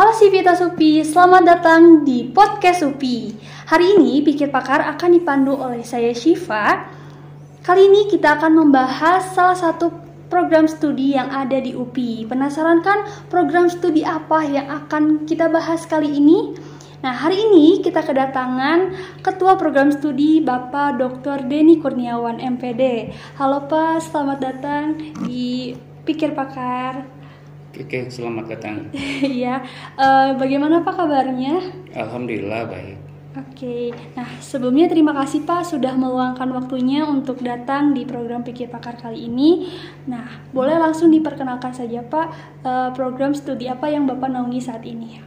Halo Sivita Supi, selamat datang di podcast Supi. Hari ini Pikir Pakar akan dipandu oleh saya Shiva. Kali ini kita akan membahas salah satu program studi yang ada di UPI. Penasaran kan program studi apa yang akan kita bahas kali ini? Nah, hari ini kita kedatangan Ketua Program Studi Bapak Dr. Denny Kurniawan MPD. Halo Pak, selamat datang di Pikir Pakar. Oke, selamat datang. Iya, uh, bagaimana Pak kabarnya? Alhamdulillah baik. Oke, nah sebelumnya terima kasih Pak sudah meluangkan waktunya untuk datang di program Pikir Pakar kali ini. Nah, boleh langsung diperkenalkan saja Pak uh, program studi apa yang Bapak naungi saat ini?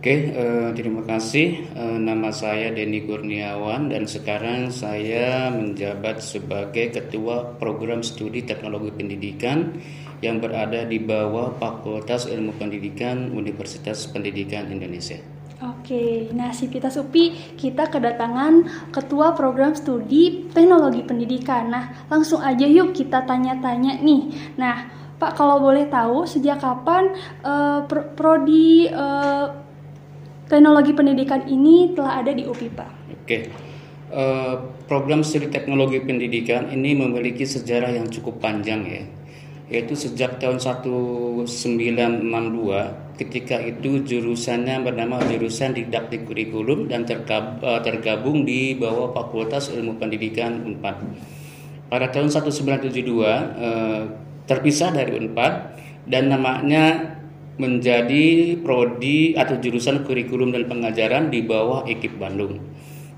Oke, uh, terima kasih. Uh, nama saya Denny Kurniawan dan sekarang saya menjabat sebagai Ketua Program Studi Teknologi Pendidikan yang berada di bawah Fakultas Ilmu Pendidikan Universitas Pendidikan Indonesia. Oke, nah Sipita Supi, kita kedatangan Ketua Program Studi Teknologi Pendidikan. Nah, langsung aja yuk kita tanya-tanya nih. Nah, Pak kalau boleh tahu sejak kapan uh, prodi uh, Teknologi Pendidikan ini telah ada di UPI, Pak? Oke. Uh, program studi teknologi pendidikan ini memiliki sejarah yang cukup panjang ya yaitu sejak tahun 1962 ketika itu jurusannya bernama jurusan didaktik kurikulum dan eh, tergabung di bawah Fakultas Ilmu Pendidikan Unpad. Pada tahun 1972 eh, terpisah dari Unpad dan namanya menjadi prodi atau jurusan kurikulum dan pengajaran di bawah ekip Bandung.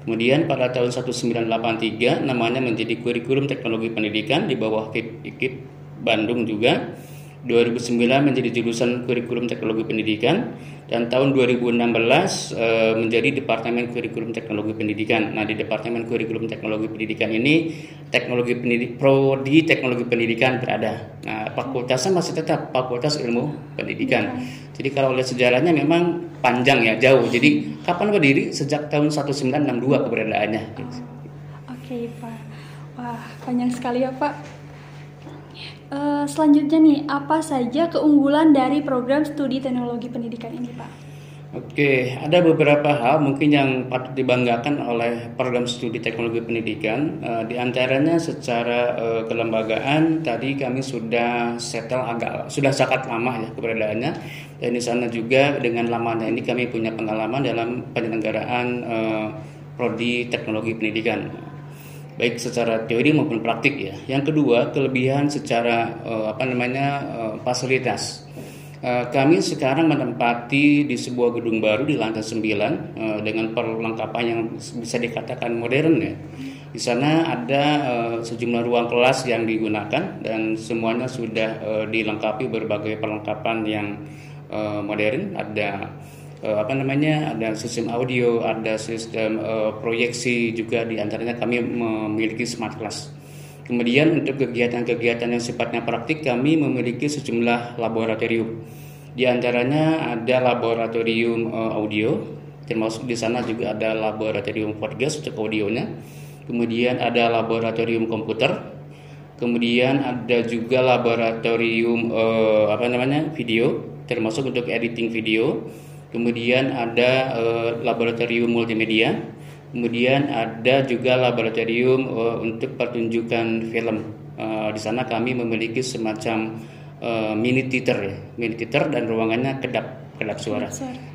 Kemudian pada tahun 1983 namanya menjadi kurikulum teknologi pendidikan di bawah ekip Bandung juga 2009 menjadi jurusan kurikulum teknologi pendidikan dan tahun 2016 e, menjadi departemen kurikulum teknologi pendidikan. Nah, di departemen kurikulum teknologi pendidikan ini teknologi pendidik prodi teknologi pendidikan berada. Nah, fakultasnya masih tetap fakultas ilmu pendidikan. Jadi kalau lihat sejarahnya memang panjang ya, jauh. Jadi kapan berdiri? Sejak tahun 1962 keberadaannya. Oke, okay, Pak. Wah, panjang sekali ya, Pak. Uh, selanjutnya nih, apa saja keunggulan dari program studi teknologi pendidikan ini, Pak? Oke, ada beberapa hal mungkin yang patut dibanggakan oleh program studi teknologi pendidikan. Uh, di antaranya secara uh, kelembagaan tadi kami sudah settle agak sudah sangat lama ya keberadaannya. Dan di sana juga dengan lamanya ini kami punya pengalaman dalam penyelenggaraan prodi teknologi pendidikan baik secara teori maupun praktik ya. Yang kedua, kelebihan secara uh, apa namanya uh, fasilitas. Uh, kami sekarang menempati di sebuah gedung baru di lantai 9 uh, dengan perlengkapan yang bisa dikatakan modern ya. Di sana ada uh, sejumlah ruang kelas yang digunakan dan semuanya sudah uh, dilengkapi berbagai perlengkapan yang uh, modern. Ada uh, apa namanya ada sistem audio, ada sistem uh, proyeksi juga di antaranya kami memiliki smart class. Kemudian untuk kegiatan-kegiatan yang sifatnya praktik kami memiliki sejumlah laboratorium. Di antaranya ada laboratorium uh, audio, termasuk di sana juga ada laboratorium podcast untuk audionya. Kemudian ada laboratorium komputer. Kemudian ada juga laboratorium uh, apa namanya video, termasuk untuk editing video kemudian ada uh, laboratorium multimedia, kemudian ada juga laboratorium uh, untuk pertunjukan film. Uh, di sana kami memiliki semacam uh, mini theater ya, mini theater dan ruangannya kedap kedap suara.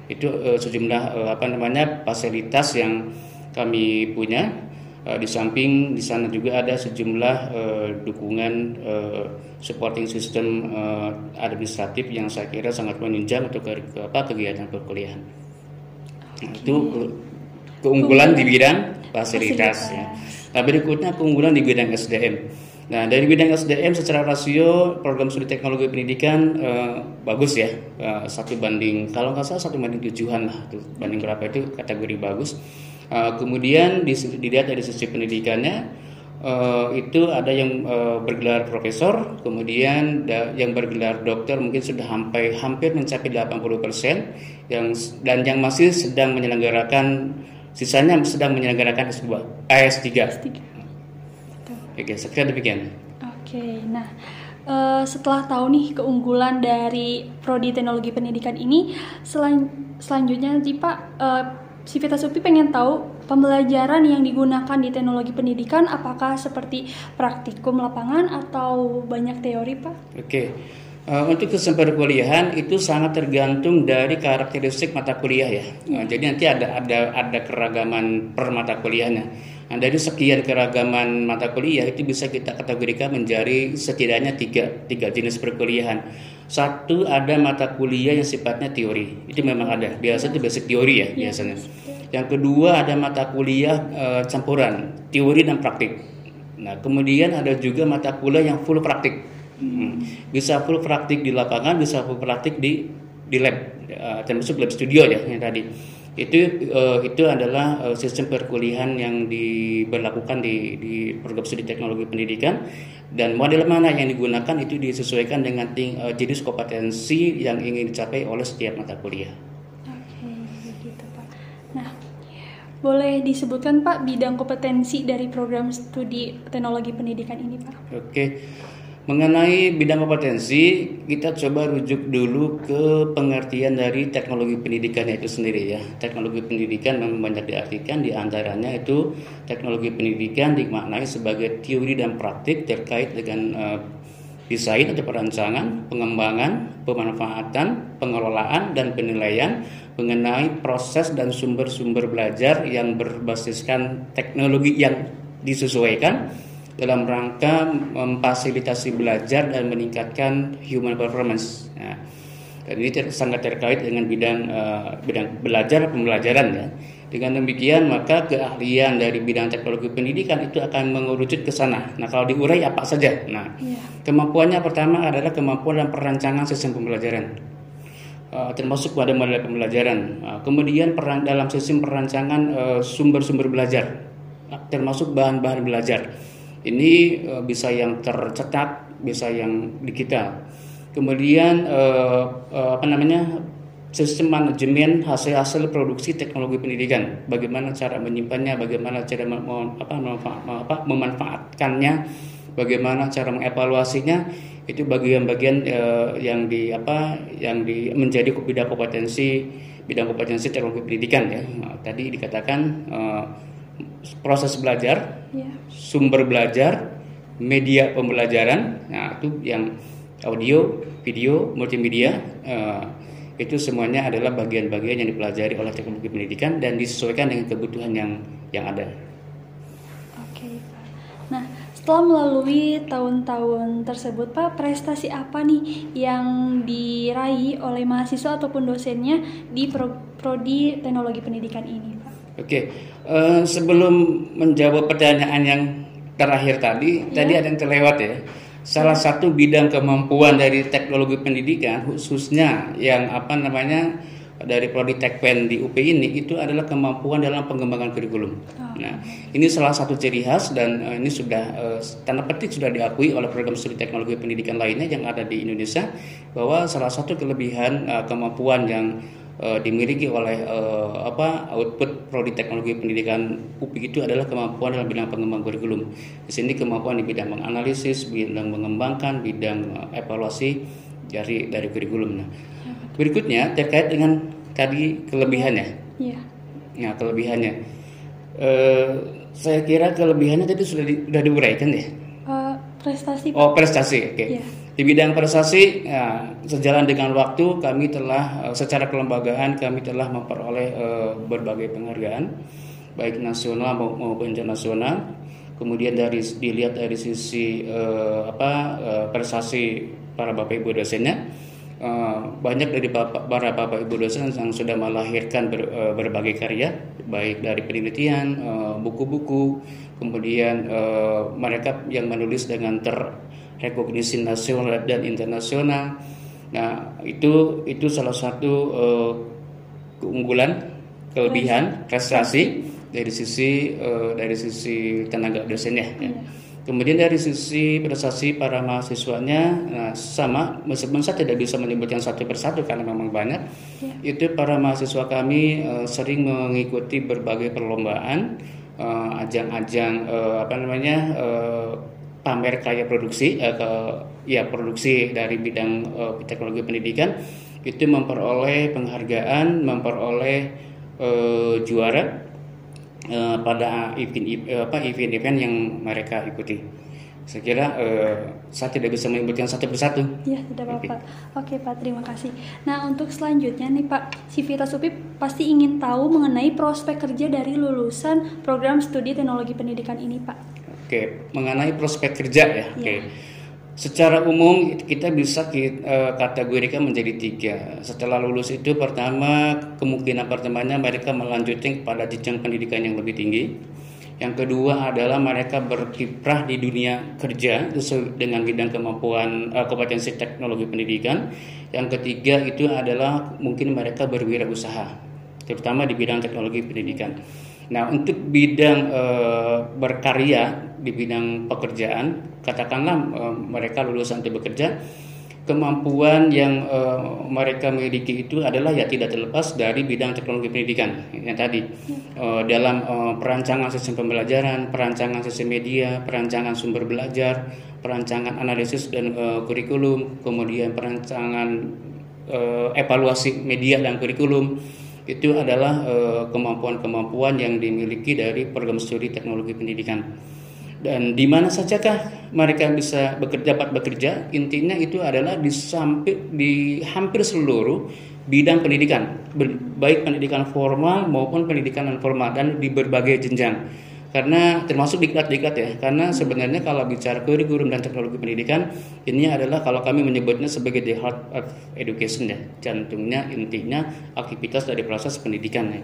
Itu uh, sejumlah uh, apa namanya fasilitas yang kami punya di samping di sana juga ada sejumlah uh, dukungan uh, supporting system uh, administratif yang saya kira sangat menunjang untuk ke, ke apa kegiatan perkuliahan. Okay. Itu ke, keunggulan di bidang fasilitas. fasilitas. Ya. Nah berikutnya keunggulan di bidang SDM. Nah dari bidang SDM secara rasio program studi teknologi pendidikan uh, bagus ya uh, satu banding kalau nggak salah satu banding tujuan lah tuh banding berapa itu kategori bagus. Uh, kemudian dilihat dari sisi pendidikannya uh, itu ada yang uh, bergelar profesor, kemudian da, yang bergelar dokter mungkin sudah sampai hampir mencapai 80% yang dan yang masih sedang menyelenggarakan sisanya sedang menyelenggarakan S2, AS3. S3. Oke, sekian demikian. Oke, nah uh, setelah tahu nih keunggulan dari prodi teknologi pendidikan ini, selan selanjutnya nanti Pak, uh, Sivitas UPI pengen tahu pembelajaran yang digunakan di teknologi pendidikan apakah seperti praktikum lapangan atau banyak teori Pak? Oke. Okay. Uh, untuk kesempatan perkuliahan itu sangat tergantung dari karakteristik mata kuliah ya. Uh, jadi nanti ada ada ada keragaman per mata kuliahnya. Nah, dari sekian keragaman mata kuliah itu bisa kita kategorikan menjadi setidaknya tiga, tiga jenis perkuliahan. Satu ada mata kuliah yang sifatnya teori, itu memang ada. Biasa itu basic teori ya, ya biasanya. Yang kedua ada mata kuliah uh, campuran teori dan praktik. Nah kemudian ada juga mata kuliah yang full praktik Hmm. Bisa full praktik di lapangan, bisa full praktik di di lab, uh, termasuk lab studio ya yang tadi. Itu uh, itu adalah uh, sistem perkuliahan yang diberlakukan di di program studi teknologi pendidikan dan model mana yang digunakan itu disesuaikan dengan ting, uh, jenis kompetensi yang ingin dicapai oleh setiap mata kuliah. Oke, begitu Pak. Nah, boleh disebutkan Pak bidang kompetensi dari program studi teknologi pendidikan ini Pak? Oke. Mengenai bidang kompetensi, kita coba rujuk dulu ke pengertian dari teknologi pendidikan itu sendiri ya. Teknologi pendidikan memang banyak diartikan di antaranya itu teknologi pendidikan dimaknai sebagai teori dan praktik terkait dengan uh, desain atau perancangan, pengembangan, pemanfaatan, pengelolaan dan penilaian mengenai proses dan sumber-sumber belajar yang berbasiskan teknologi yang disesuaikan dalam rangka memfasilitasi belajar dan meningkatkan human performance. Nah, dan ini ter sangat terkait dengan bidang uh, bidang belajar pembelajaran ya. Dengan demikian maka keahlian dari bidang teknologi pendidikan itu akan mengerucut ke sana. Nah kalau diurai apa saja? Nah yeah. kemampuannya pertama adalah kemampuan dalam perancangan sistem pembelajaran. Uh, termasuk pada model pembelajaran. Uh, kemudian peran dalam sistem perancangan sumber-sumber uh, belajar, termasuk bahan-bahan belajar ini uh, bisa yang tercetak, bisa yang digital. Kemudian uh, uh, apa namanya sistem manajemen hasil-hasil produksi teknologi pendidikan, bagaimana cara menyimpannya, bagaimana cara mem apa, apa, memanfaatkannya, bagaimana cara mengevaluasinya, itu bagian-bagian uh, yang di apa yang di menjadi bidang kompetensi bidang kompetensi teknologi pendidikan ya. Nah, tadi dikatakan uh, proses belajar, yeah. sumber belajar, media pembelajaran, nah itu yang audio, video, multimedia, uh, itu semuanya adalah bagian-bagian yang dipelajari oleh teknologi pendidikan dan disesuaikan dengan kebutuhan yang yang ada. Oke, Pak. Nah, setelah melalui tahun-tahun tersebut, Pak, prestasi apa nih yang diraih oleh mahasiswa ataupun dosennya di prodi teknologi pendidikan ini, Pak? Oke, uh, sebelum menjawab pertanyaan yang terakhir tadi, ya. tadi ada yang terlewat ya. Salah satu bidang kemampuan dari teknologi pendidikan khususnya yang apa namanya dari prodi Tekpen di UP ini itu adalah kemampuan dalam pengembangan kurikulum. Oh. Nah, ini salah satu ciri khas dan uh, ini sudah uh, tanda petik sudah diakui oleh program studi teknologi pendidikan lainnya yang ada di Indonesia bahwa salah satu kelebihan uh, kemampuan yang uh, dimiliki oleh uh, apa output prodi teknologi pendidikan UPI itu adalah kemampuan dalam bidang pengembang kurikulum. Di sini kemampuan di bidang menganalisis, bidang mengembangkan, bidang uh, evaluasi dari dari kurikulum. Nah, berikutnya terkait dengan tadi kelebihannya. Iya. Nah, kelebihannya. Uh, saya kira kelebihannya tadi sudah di, sudah diuraikan ya. Uh, prestasi. Oh, prestasi. Oke. Okay. Iya. Di bidang prestasi, ya, sejalan dengan waktu kami telah eh, secara kelembagaan kami telah memperoleh uh, berbagai penghargaan baik nasional maupun internasional. Kemudian dari dilihat dari sisi uh, apa uh, prestasi para bapak ibu dosennya, uh, banyak dari bapak, para bapak ibu dosen yang sudah melahirkan ber, uh, berbagai karya, baik dari penelitian, buku-buku, uh, kemudian mereka yang menulis dengan ter rekognisi nasional dan internasional. Nah, itu itu salah satu uh, keunggulan, kelebihan, prestasi dari sisi uh, dari sisi tenaga dosennya. Ya. Iya. Kemudian dari sisi prestasi para mahasiswanya, nah, sama meskipun saya tidak bisa menyebutkan satu persatu karena memang banyak. Ya. Itu para mahasiswa kami uh, sering mengikuti berbagai perlombaan, ajang-ajang uh, uh, apa namanya. Uh, pamer karya produksi uh, ke ya produksi dari bidang uh, teknologi pendidikan itu memperoleh penghargaan, memperoleh uh, juara uh, pada event apa event-event yang mereka ikuti. Saya kira uh, saya tidak bisa menyebutkan satu persatu. Ya, tidak apa-apa. Oke. Oke, Pak, terima kasih. Nah, untuk selanjutnya nih, Pak, si Vita Supi pasti ingin tahu mengenai prospek kerja dari lulusan program studi teknologi pendidikan ini, Pak. Oke, mengenai prospek kerja ya. Oke. Ya. Secara umum kita bisa kita, uh, kategorikan menjadi tiga. Setelah lulus itu pertama kemungkinan pertamanya mereka melanjutkan pada jenjang pendidikan yang lebih tinggi yang kedua adalah mereka berkiprah di dunia kerja sesuai dengan bidang kemampuan uh, kompetensi teknologi pendidikan. Yang ketiga itu adalah mungkin mereka berwirausaha, terutama di bidang teknologi pendidikan. Nah, untuk bidang uh, berkarya di bidang pekerjaan, katakanlah uh, mereka lulusan untuk bekerja, kemampuan yang uh, mereka miliki itu adalah ya tidak terlepas dari bidang teknologi pendidikan yang tadi. Uh, dalam uh, perancangan sistem pembelajaran, perancangan sistem media, perancangan sumber belajar, perancangan analisis dan uh, kurikulum, kemudian perancangan uh, evaluasi media dan kurikulum itu adalah kemampuan-kemampuan uh, yang dimiliki dari program studi teknologi pendidikan. Dan di mana sajakah mereka bisa bekerja dapat bekerja? Intinya itu adalah di sampai di hampir seluruh bidang pendidikan. Baik pendidikan formal maupun pendidikan non formal dan di berbagai jenjang karena termasuk diklat-diklat ya. Karena sebenarnya kalau bicara kurikulum dan teknologi pendidikan ini adalah kalau kami menyebutnya sebagai the heart of education ya. Jantungnya intinya aktivitas dari proses pendidikan ya.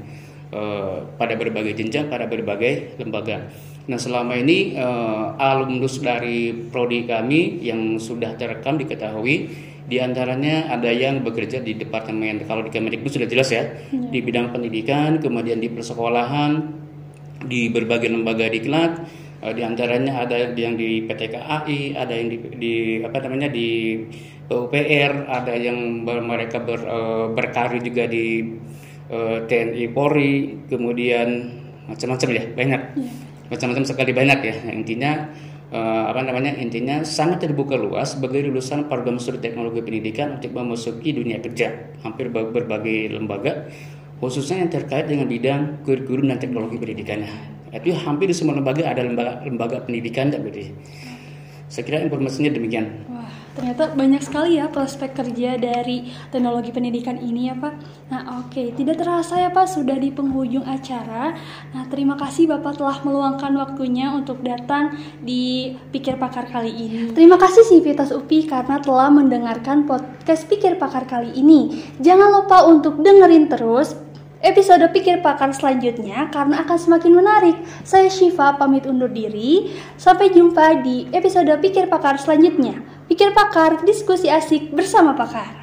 Eh, pada berbagai jenjang pada berbagai lembaga. Nah selama ini uh, alumnus dari prodi kami yang sudah terekam diketahui di antaranya ada yang bekerja di departemen. Kalau di Kemendikbud sudah jelas ya, ya di bidang pendidikan kemudian di persekolahan di berbagai lembaga diklat uh, di antaranya ada yang di PT KAI ada yang di, di apa namanya di PUPR ada yang ber, mereka ber, uh, berkarir juga di uh, TNI Polri kemudian macam-macam ya banyak. Ya macam-macam sekali banyak ya. Yang intinya uh, apa namanya intinya sangat terbuka luas sebagai lulusan program studi teknologi pendidikan untuk memasuki dunia kerja. Hampir berbagai lembaga khususnya yang terkait dengan bidang kurikulum dan teknologi pendidikannya itu hampir di semua lembaga ada lembaga lembaga pendidikan tak saya kira informasinya demikian Ternyata banyak sekali ya prospek kerja dari teknologi pendidikan ini ya Pak. Nah oke, tidak terasa ya Pak sudah di penghujung acara. Nah terima kasih Bapak telah meluangkan waktunya untuk datang di Pikir Pakar kali ini. Terima kasih Sivitas UPI karena telah mendengarkan podcast Pikir Pakar kali ini. Jangan lupa untuk dengerin terus episode Pikir Pakar selanjutnya karena akan semakin menarik. Saya Shiva pamit undur diri. Sampai jumpa di episode Pikir Pakar selanjutnya. Pikir pakar, diskusi asik bersama pakar.